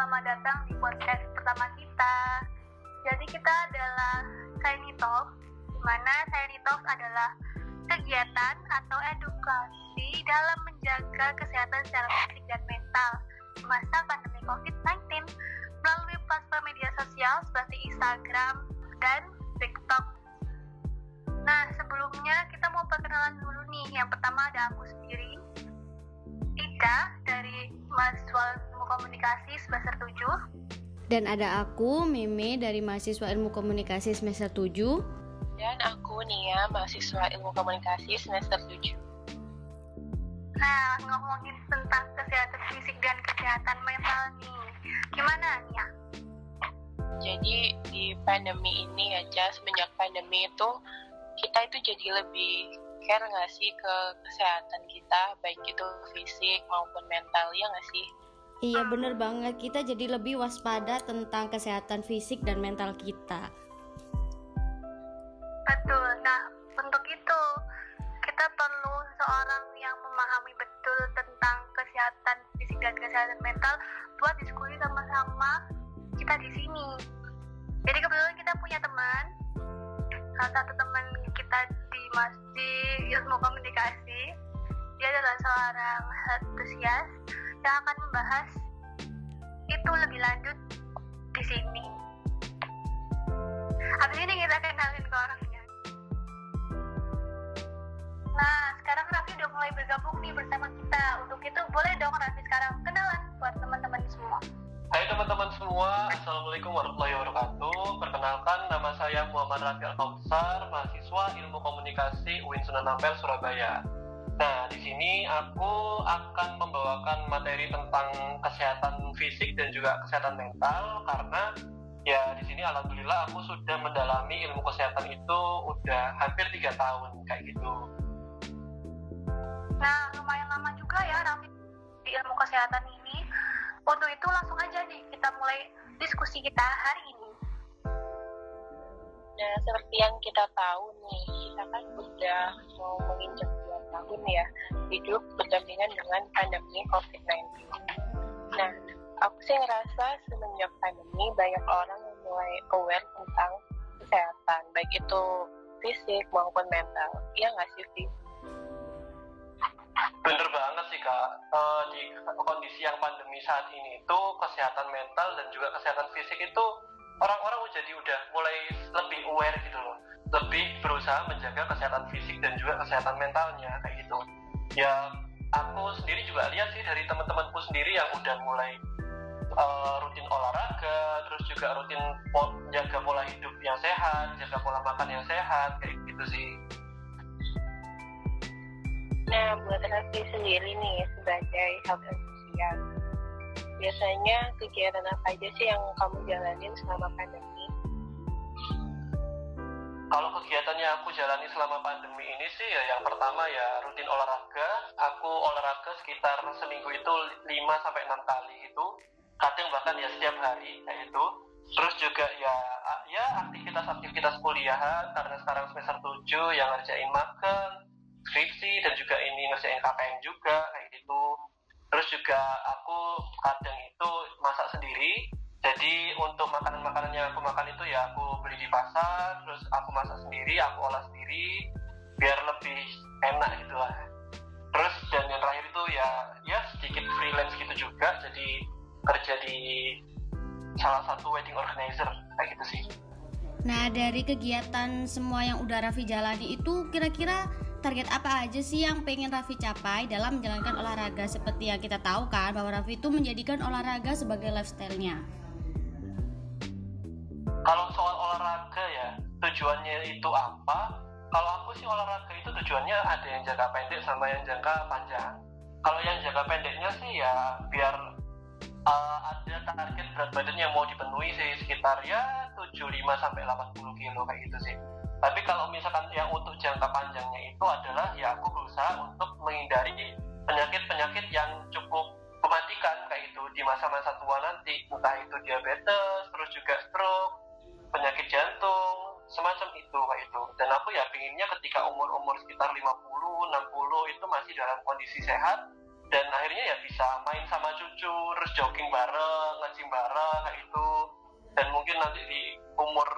selamat datang di podcast pertama kita. Jadi kita adalah Shiny Talk, di mana Shiny Talk adalah kegiatan atau edukasi dalam menjaga kesehatan secara fisik dan mental masa pandemi COVID-19 melalui platform media sosial seperti Instagram dan TikTok. Nah, sebelumnya kita mau perkenalan dulu nih. Yang pertama ada aku sendiri, Ika dari ilmu komunikasi semester 7. Dan ada aku, Meme dari mahasiswa ilmu komunikasi semester 7. Dan aku Nia, mahasiswa ilmu komunikasi semester 7. Nah, ngomongin tentang kesehatan fisik dan kesehatan mental nih. Gimana Nia? Jadi di pandemi ini aja, semenjak pandemi itu, kita itu jadi lebih care nggak sih ke kesehatan kita, baik itu fisik maupun mental, ya nggak sih? Iya bener banget, kita jadi lebih waspada tentang kesehatan fisik dan mental kita. Betul. Nah, untuk itu membahas itu lebih lanjut di sini. Habis ini kita kenalin ke orangnya. Nah, sekarang Raffi udah mulai bergabung nih bersama kita. Untuk itu boleh dong Raffi sekarang kenalan buat teman-teman semua. Hai teman-teman semua, Assalamualaikum warahmatullahi wabarakatuh. Perkenalkan, nama saya Muhammad Rafi al mahasiswa Ilmu Komunikasi UIN Sunan Ampel, Surabaya. Nah, di sini aku akan membawakan materi tentang kesehatan fisik dan juga kesehatan mental karena ya di sini alhamdulillah aku sudah mendalami ilmu kesehatan itu udah hampir tiga tahun kayak gitu. Nah, lumayan lama juga ya Raffi di ilmu kesehatan ini. Untuk itu langsung aja nih kita mulai diskusi kita hari ini. Nah, seperti yang kita tahu nih, kita kan udah mau menginjak tahun ya hidup berdampingan dengan pandemi COVID-19. Nah, aku sih ngerasa semenjak pandemi banyak orang yang mulai aware tentang kesehatan, baik itu fisik maupun mental. Iya nggak sih, Vi? Bener banget sih kak, uh, di kondisi yang pandemi saat ini itu kesehatan mental dan juga kesehatan fisik itu orang-orang jadi udah mulai lebih aware gitu loh lebih berusaha menjaga kesehatan fisik dan juga kesehatan mentalnya kayak gitu ya aku sendiri juga lihat sih dari teman-temanku sendiri yang udah mulai uh, rutin olahraga terus juga rutin po jaga pola hidup yang sehat jaga pola makan yang sehat kayak gitu sih Nah, buat Raffi sendiri nih sebagai health sosial, biasanya kegiatan apa aja sih yang kamu jalanin selama pandemi? Kalau kegiatan yang aku jalani selama pandemi ini sih ya yang pertama ya rutin olahraga. Aku olahraga sekitar seminggu itu 5 sampai 6 kali itu. Kadang bahkan ya setiap hari kayak itu. Terus juga ya ya aktivitas-aktivitas kuliahan karena sekarang semester 7 yang ngerjain makan, skripsi dan juga ini ngerjain KKN juga kayak gitu. Terus juga aku kadang itu masak sendiri jadi untuk makanan-makanan yang aku makan itu ya aku beli di pasar terus aku masak sendiri aku olah sendiri biar lebih enak gitu lah. Terus dan yang terakhir itu ya ya sedikit freelance gitu juga jadi kerja di salah satu wedding organizer kayak gitu sih. Nah dari kegiatan semua yang udah Raffi jalani itu kira-kira target apa aja sih yang pengen Raffi capai dalam menjalankan olahraga? Seperti yang kita tahu kan bahwa Raffi itu menjadikan olahraga sebagai lifestyle-nya. Tujuannya itu apa? Kalau aku sih olahraga itu tujuannya ada yang jangka pendek sama yang jangka panjang. Kalau yang jangka pendeknya sih ya biar uh, ada target berat badan yang mau dipenuhi sih sekitar ya 75 sampai 80 kilo kayak gitu sih. Tapi kalau misalkan yang untuk jangka panjangnya itu adalah ya aku berusaha untuk menghindari penyakit-penyakit yang cukup mematikan kayak itu di masa-masa tua nanti, entah itu diabetes, terus juga stroke, penyakit jantung, semacam itu kayak itu. Dan aku ya pinginnya ketika umur-umur sekitar 50, 60 itu masih dalam kondisi sehat dan akhirnya ya bisa main sama cucu, terus jogging bareng, ngaji bareng kayak itu dan mungkin nanti di umur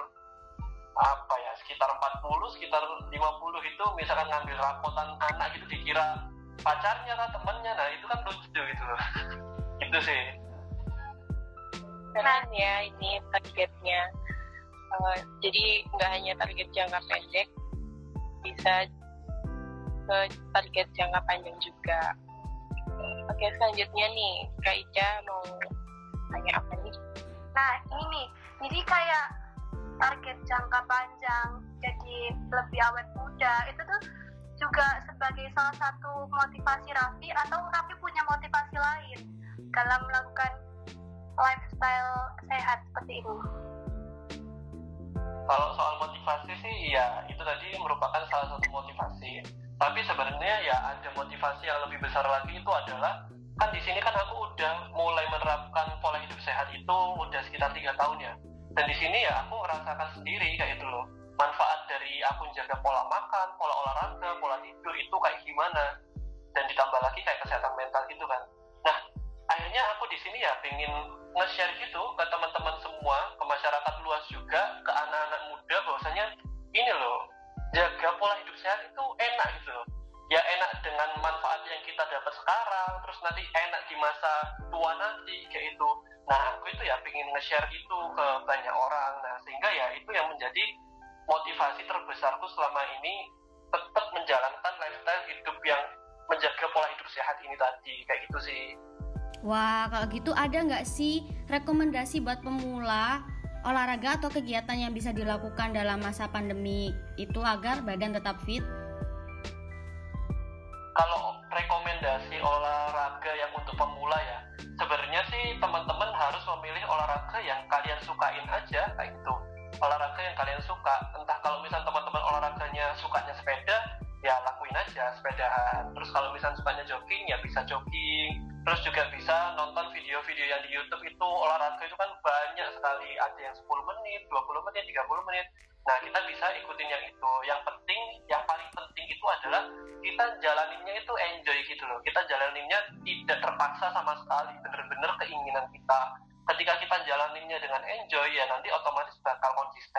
apa ya sekitar 40 sekitar 50 itu misalkan ngambil rapotan anak itu dikira pacarnya lah temennya nah itu kan lucu gitu. Itu sih. Keren ya ini targetnya uh, jadi nggak hanya target jangka pendek bisa ke target jangka panjang juga. Oke selanjutnya nih Kak Ica mau tanya apa nih? Nah ini nih. Jadi kayak target jangka panjang jadi lebih awet muda itu tuh juga sebagai salah satu motivasi Raffi atau Raffi punya motivasi lain dalam melakukan lifestyle sehat seperti ini? Kalau soal motivasi sih ya itu tadi merupakan salah satu motivasi. Tapi sebenarnya ya ada motivasi yang lebih besar lagi itu adalah kan di sini kan aku udah mulai menerapkan pola hidup sehat itu udah sekitar tiga tahun ya. Dan di sini ya aku merasakan sendiri kayak itu loh. Manfaat dari aku menjaga pola makan pola olahraga pola tidur itu kayak gimana. Dan ditambah lagi kayak kesehatan mental gitu kan. Nah akhirnya aku di sini ya pengen nge-share gitu ke teman-teman nge-share itu ke banyak orang. Nah sehingga ya itu yang menjadi motivasi terbesarku selama ini tetap menjalankan lifestyle hidup yang menjaga pola hidup sehat ini tadi. Kayak gitu sih. Wah, kalau gitu ada nggak sih rekomendasi buat pemula olahraga atau kegiatan yang bisa dilakukan dalam masa pandemi itu agar badan tetap fit? kalau rekomendasi olahraga yang untuk pemula ya sebenarnya sih teman-teman memilih olahraga yang kalian sukain aja kayak gitu. Olahraga yang kalian suka. Entah kalau misal teman-teman olahraganya sukanya sepeda ya lakuin aja sepedahan. Terus kalau misal sukanya jogging ya bisa jogging. Terus juga bisa nonton video-video yang di YouTube itu. Olahraga itu kan banyak sekali. Ada yang 10 menit 20 menit 30 menit. Nah, kita bisa ikutin yang itu. Yang penting, yang paling penting itu adalah kita jalaninnya itu enjoy gitu loh. Kita jalaninnya tidak terpaksa sama sekali, bener-bener keinginan kita. Ketika kita jalaninnya dengan enjoy, ya nanti otomatis bakal konsisten.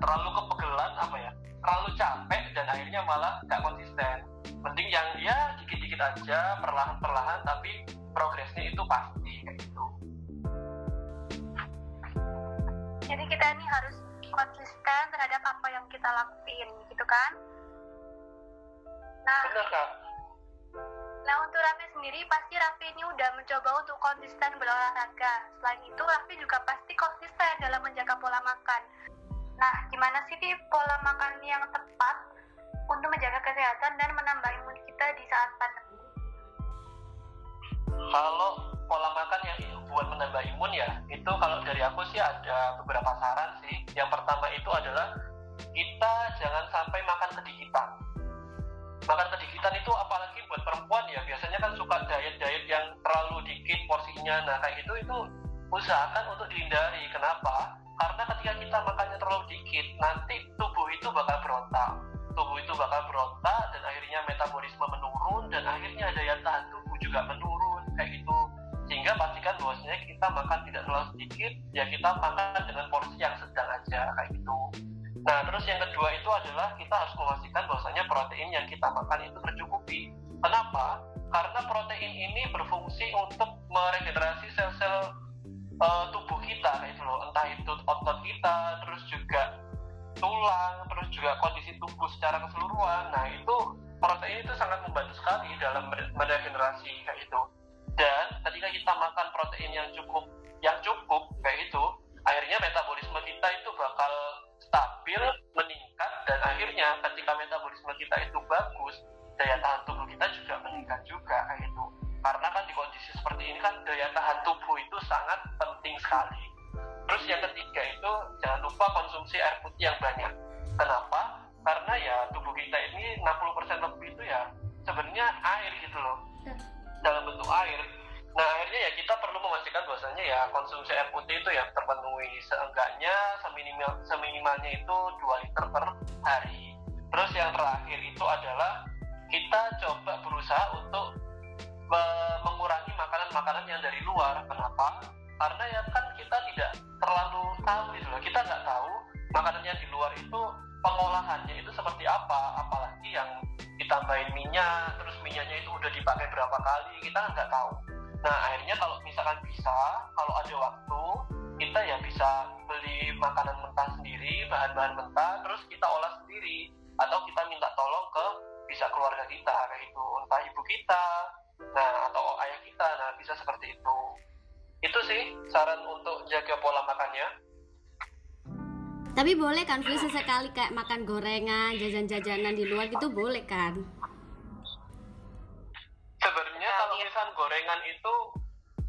Terlalu kepegelan apa ya terlalu capek dan akhirnya malah gak konsisten penting yang ya dikit-dikit aja perlahan-perlahan tapi progresnya itu pasti kayak gitu jadi kita ini harus konsisten terhadap apa yang kita lakuin gitu kan nah benar kak Nah untuk Raffi sendiri pasti Raffi ini udah mencoba untuk konsisten berolahraga. Selain itu Raffi juga pasti konsisten dalam menjaga pola makan. Nah gimana sih Fi pola makan yang tepat untuk menjaga kesehatan dan menambah imun kita di saat pandemi? Kalau pola makan yang buat menambah imun ya, itu kalau dari aku sih ada beberapa saran sih. Yang pertama itu adalah kita jangan sampai makan sedikitan makan kedikitan itu apalagi buat perempuan ya biasanya kan suka diet-diet yang terlalu dikit porsinya nah kayak gitu itu usahakan untuk dihindari kenapa karena ketika kita makannya terlalu dikit nanti tubuh itu bakal berontak tubuh itu bakal berontak dan akhirnya metabolisme menurun dan akhirnya daya tahan tubuh juga menurun kayak gitu sehingga pastikan bahwasanya kita makan tidak terlalu sedikit ya kita makan dengan porsi yang sedang aja kayak gitu Nah, terus yang kedua itu adalah kita harus memastikan bahwasanya protein yang kita makan itu tercukupi. Kenapa? Karena protein ini berfungsi untuk meregenerasi sel-sel uh, tubuh kita, itu loh. Entah itu otot kita, terus juga tulang, terus juga kondisi tubuh secara keseluruhan. Nah, itu protein itu sangat membantu sekali dalam meregenerasi kayak itu. Dan ketika kita makan protein yang cukup yang cukup kayak gitu akhirnya metabolisme kita itu bakal stabil meningkat dan akhirnya ketika metabolisme kita itu bagus daya tahan tubuh kita juga meningkat juga kayak gitu karena kan di kondisi seperti ini kan daya tahan tubuh itu sangat penting sekali. Terus yang ketiga itu jangan lupa konsumsi air putih yang banyak. Kenapa? Karena ya tubuh kita ini 60% lebih itu ya sebenarnya air gitu loh. Dalam bentuk air. Nah akhirnya ya kita perlu memastikan bahwasanya ya konsumsi air putih itu ya terpenuhi seenggaknya seminimal seminimalnya itu 2 liter per hari. Terus yang terakhir itu adalah kita coba berusaha untuk mengurangi makanan-makanan yang dari luar. Kenapa karena ya kan kita tidak terlalu tahu gitu loh. Kita nggak tahu makanan yang di luar itu pengolahannya itu seperti apa. Apalagi yang ditambahin minyak terus minyaknya itu udah dipakai berapa kali kita nggak tahu. Nah akhirnya kalau misalkan bisa kalau ada waktu kita ya bisa beli makanan mentah sendiri bahan-bahan mentah terus kita olah sendiri. Atau kita minta tolong ke bisa keluarga kita kayak itu entah ibu kita nah atau ayah kita nah bisa seperti itu itu sih saran untuk jaga pola makannya tapi boleh kan Fli sesekali kayak makan gorengan, jajan-jajanan di luar gitu boleh kan? Sebenarnya kalau misalkan gorengan itu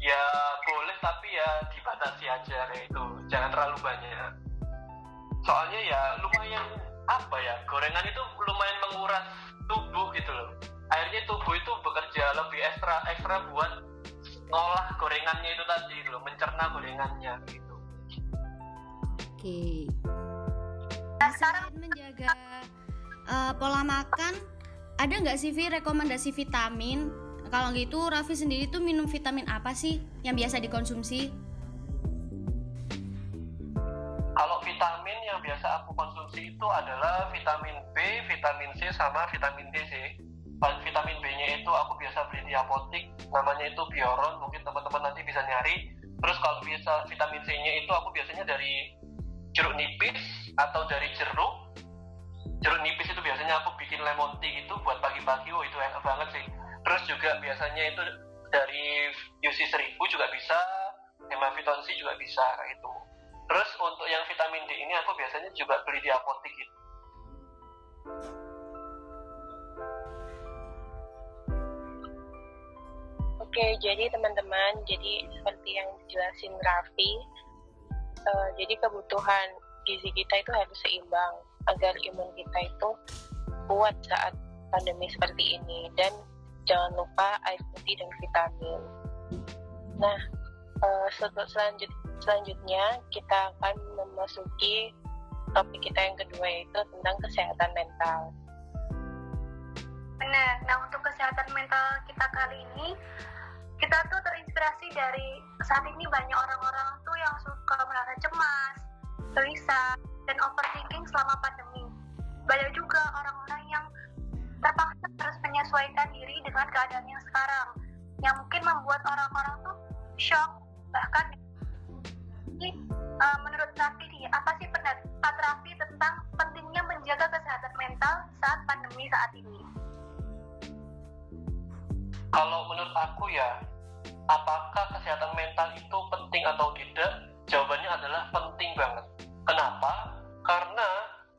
ya boleh tapi ya dibatasi aja kayak itu. Jangan terlalu banyak. Soalnya ya lumayan apa ya gorengan itu lumayan menguras tubuh gitu loh. Akhirnya tubuh itu bekerja lebih ekstra ekstra buat ngolah gorengannya itu tadi loh, mencerna gorengannya gitu. Oke. Okay selain menjaga uh, pola makan ada nggak sih Vi rekomendasi vitamin kalau gitu Raffi sendiri tuh minum vitamin apa sih yang biasa dikonsumsi kalau vitamin yang biasa aku konsumsi itu adalah vitamin B, vitamin C, sama vitamin D sih. Vitamin B-nya itu aku biasa beli di apotik, namanya itu Bioron, mungkin teman-teman nanti bisa nyari. Terus kalau bisa vitamin C-nya itu aku biasanya dari jeruk nipis atau dari jeruk. Jeruk nipis itu biasanya aku bikin lemon tea itu buat pagi-pagi oh itu enak banget sih. Terus juga biasanya itu dari UC 1000 juga bisa hemaviton C juga bisa itu terus untuk yang vitamin D ini aku biasanya juga beli di apotek gitu Oke, jadi teman-teman, jadi seperti yang dijelasin Raffi, uh, jadi kebutuhan gizi kita itu harus seimbang agar imun kita itu kuat saat pandemi seperti ini dan jangan lupa air putih dan vitamin. Nah, uh, selanjut selanjutnya kita akan memasuki topik kita yang kedua yaitu tentang kesehatan mental. Benar. Nah, untuk kesehatan mental kita kali ini kita tuh terinspirasi dari saat ini banyak orang-orang tuh yang suka merasa cemas, gelisah, dan overthinking selama pandemi. Banyak juga orang-orang yang terpaksa harus menyesuaikan diri dengan keadaan yang sekarang, yang mungkin membuat orang-orang tuh shock, bahkan jadi, uh, menurut Raffi nih, apa sih pendapat Raffi tentang pentingnya menjaga kesehatan mental saat pandemi saat ini? Kalau menurut aku ya, apakah kesehatan mental itu penting atau tidak? Jawabannya adalah penting banget. Kenapa? Karena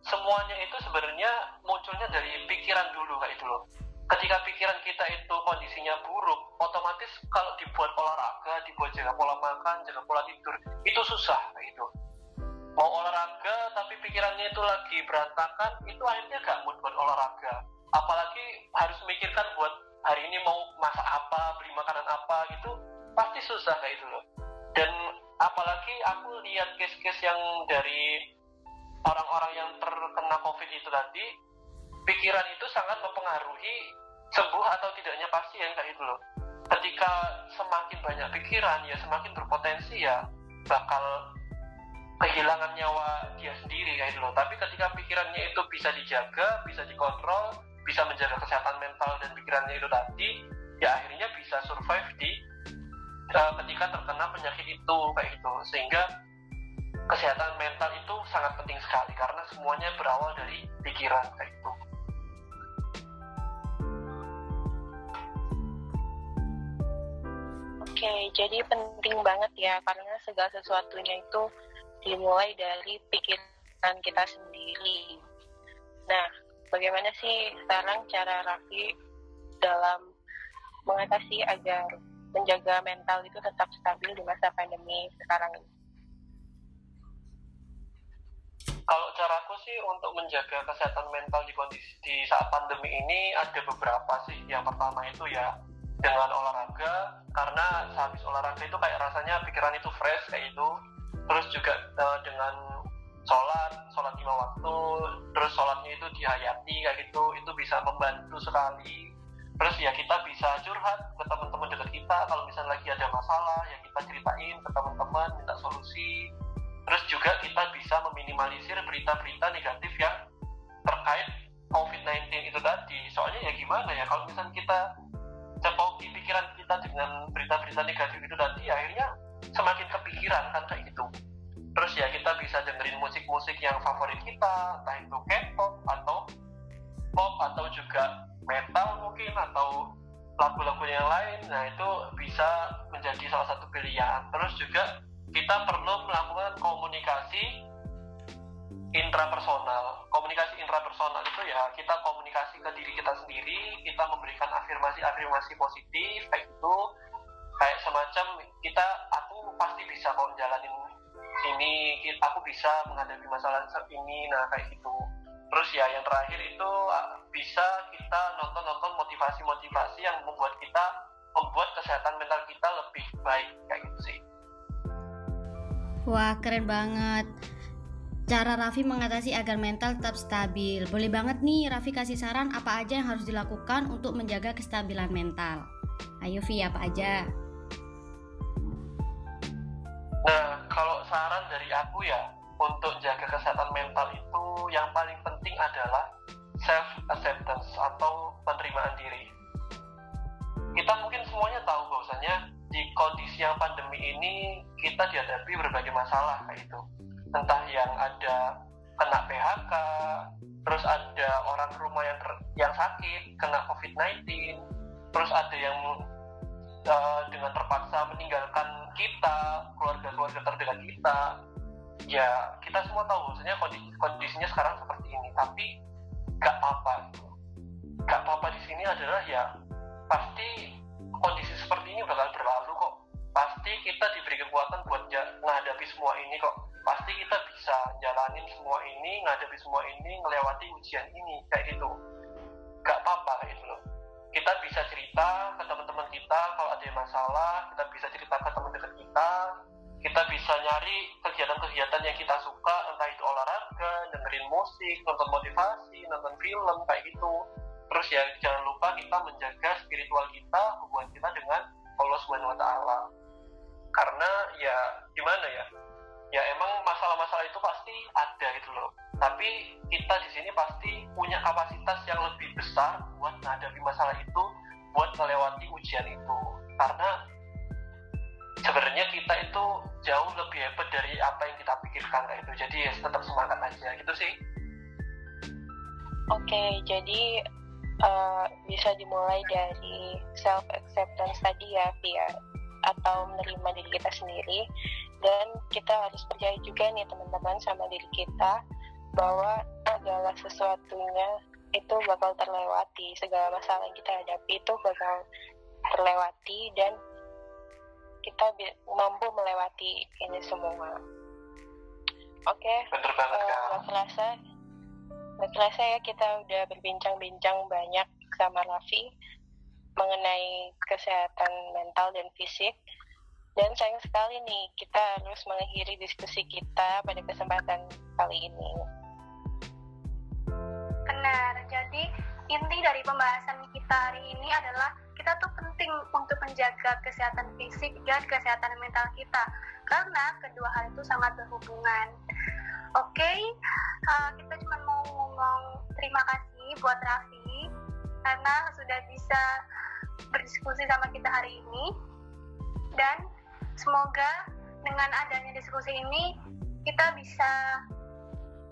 semuanya itu sebenarnya munculnya dari pikiran dulu kayak itu loh. Ketika pikiran kita itu kondisinya buruk, otomatis kalau dibuat olahraga, dibuat jaga pola makan, jaga pola tidur, itu susah kayak itu. Mau olahraga tapi pikirannya itu lagi berantakan, itu akhirnya gak mood buat olahraga. Apalagi harus mikirkan buat hari ini mau masak apa beli makanan apa gitu pasti susah kayak itu loh. Dan apalagi aku lihat case-case yang dari orang-orang yang terkena covid itu tadi pikiran itu sangat mempengaruhi sembuh atau tidaknya pasien kayak itu loh. Ketika semakin banyak pikiran ya semakin berpotensi ya bakal kehilangan nyawa dia sendiri kayak itu loh. Tapi ketika pikirannya itu bisa dijaga bisa dikontrol bisa menjaga kesehatan mental dan pikirannya itu tadi ya akhirnya bisa survive di uh, ketika terkena penyakit itu kayak gitu sehingga kesehatan mental itu sangat penting sekali karena semuanya berawal dari pikiran kayak itu. Oke, jadi penting banget ya karena segala sesuatunya itu dimulai dari pikiran kita sendiri. Nah, bagaimana sih sekarang cara Raffi dalam mengatasi agar menjaga mental itu tetap stabil di masa pandemi sekarang ini? Kalau caraku sih untuk menjaga kesehatan mental di kondisi di saat pandemi ini ada beberapa sih. Yang pertama itu ya dengan olahraga karena sehabis olahraga itu kayak rasanya pikiran itu fresh kayak itu. Terus juga uh, dengan sholat, sholat lima waktu, terus sholatnya itu dihayati kayak gitu, itu bisa membantu sekali. Terus ya kita bisa curhat ke teman-teman dekat kita kalau misalnya lagi ada masalah ya kita ceritain ke teman-teman minta solusi Terus juga kita bisa meminimalisir berita-berita negatif yang terkait COVID-19 itu tadi. Soalnya ya gimana ya, kalau misalnya kita cekoki pikiran kita dengan berita-berita negatif itu tadi, akhirnya semakin kepikiran kan kayak gitu. Terus ya kita bisa dengerin musik-musik yang favorit kita, entah itu K-pop atau pop atau juga metal mungkin atau lagu-lagu yang lain. Nah itu bisa menjadi salah satu pilihan. Terus juga kita perlu melakukan komunikasi intrapersonal. Komunikasi intrapersonal itu ya kita komunikasi ke diri kita sendiri, kita memberikan afirmasi-afirmasi positif kayak itu kayak semacam kita aku pasti bisa kok jalanin ini, aku bisa menghadapi masalah ini, nah kayak gitu. Terus ya yang terakhir itu bisa kita nonton-nonton motivasi-motivasi yang membuat kita membuat kesehatan mental kita lebih baik kayak gitu sih. Wah, keren banget. Cara Raffi mengatasi agar mental tetap stabil. Boleh banget nih Raffi kasih saran apa aja yang harus dilakukan untuk menjaga kestabilan mental. Ayo Vi, apa aja? Nah, kalau saran dari aku ya, untuk jaga kesehatan mental itu yang paling penting adalah self acceptance atau penerimaan diri. Kita mungkin semuanya tahu bahwasanya di kondisi yang pandemi ini kita dihadapi berbagai masalah kayak itu entah yang ada kena PHK terus ada orang rumah yang yang sakit kena COVID-19 terus ada yang uh, dengan terpaksa meninggalkan kita keluarga-keluarga terdekat kita. Ya kita semua tahu maksudnya kondisi, kondisinya sekarang seperti ini tapi gak apa-apa. Gak apa-apa di sini adalah ya pasti kondisi seperti ini bakal berlalu kok. Pasti kita diberi kekuatan buat menghadapi semua ini kok. Pasti kita bisa jalanin semua ini menghadapi semua ini melewati ujian ini kayak gitu. Gak apa-apa gitu loh. Kita bisa cerita ke teman-teman kita kalau ada masalah kita bisa cerita ke teman dekat kita. Kita bisa nyari kegiatan-kegiatan yang kita suka entah itu olahraga dengerin musik nonton motivasi nonton film kayak gitu. Terus ya jangan lupa kita menjaga spiritual kita hubungan kita dengan Allah Subhanahu Wa Taala. Karena ya gimana ya? Ya emang masalah-masalah itu pasti ada gitu loh. Tapi kita di sini pasti punya kapasitas yang lebih besar buat menghadapi masalah itu buat melewati ujian itu. Karena sebenarnya kita itu jauh lebih hebat dari apa yang kita pikirkan kayak itu jadi ya tetap semangat aja gitu sih. Oke jadi uh, bisa dimulai dari self acceptance tadi ya via atau menerima diri kita sendiri. Dan kita harus percaya juga nih teman-teman sama diri kita bahwa segala sesuatunya itu bakal terlewati segala masalah yang kita hadapi itu bakal terlewati dan kita mampu melewati ini semua oke okay. uh, terasa terasa ya kita udah berbincang-bincang banyak sama Raffi mengenai kesehatan mental dan fisik. Dan sayang sekali nih, kita harus mengakhiri diskusi kita pada kesempatan kali ini. Benar, jadi inti dari pembahasan kita hari ini adalah kita tuh penting untuk menjaga kesehatan fisik dan kesehatan mental kita. Karena kedua hal itu sangat berhubungan. Oke, okay, uh, kita cuma mau ngomong terima kasih buat Raffi karena sudah bisa berdiskusi sama kita hari ini. Dan semoga dengan adanya diskusi ini kita bisa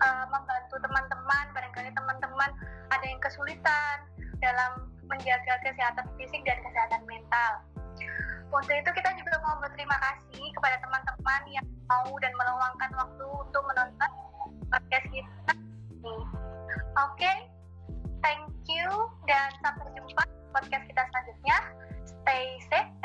uh, membantu teman-teman barangkali teman-teman ada yang kesulitan dalam menjaga kesehatan fisik dan kesehatan mental. Untuk itu kita juga berterima kasih kepada teman-teman yang mau dan meluangkan waktu untuk menonton podcast kita. Oke, okay. thank you dan sampai jumpa podcast kita selanjutnya. Stay safe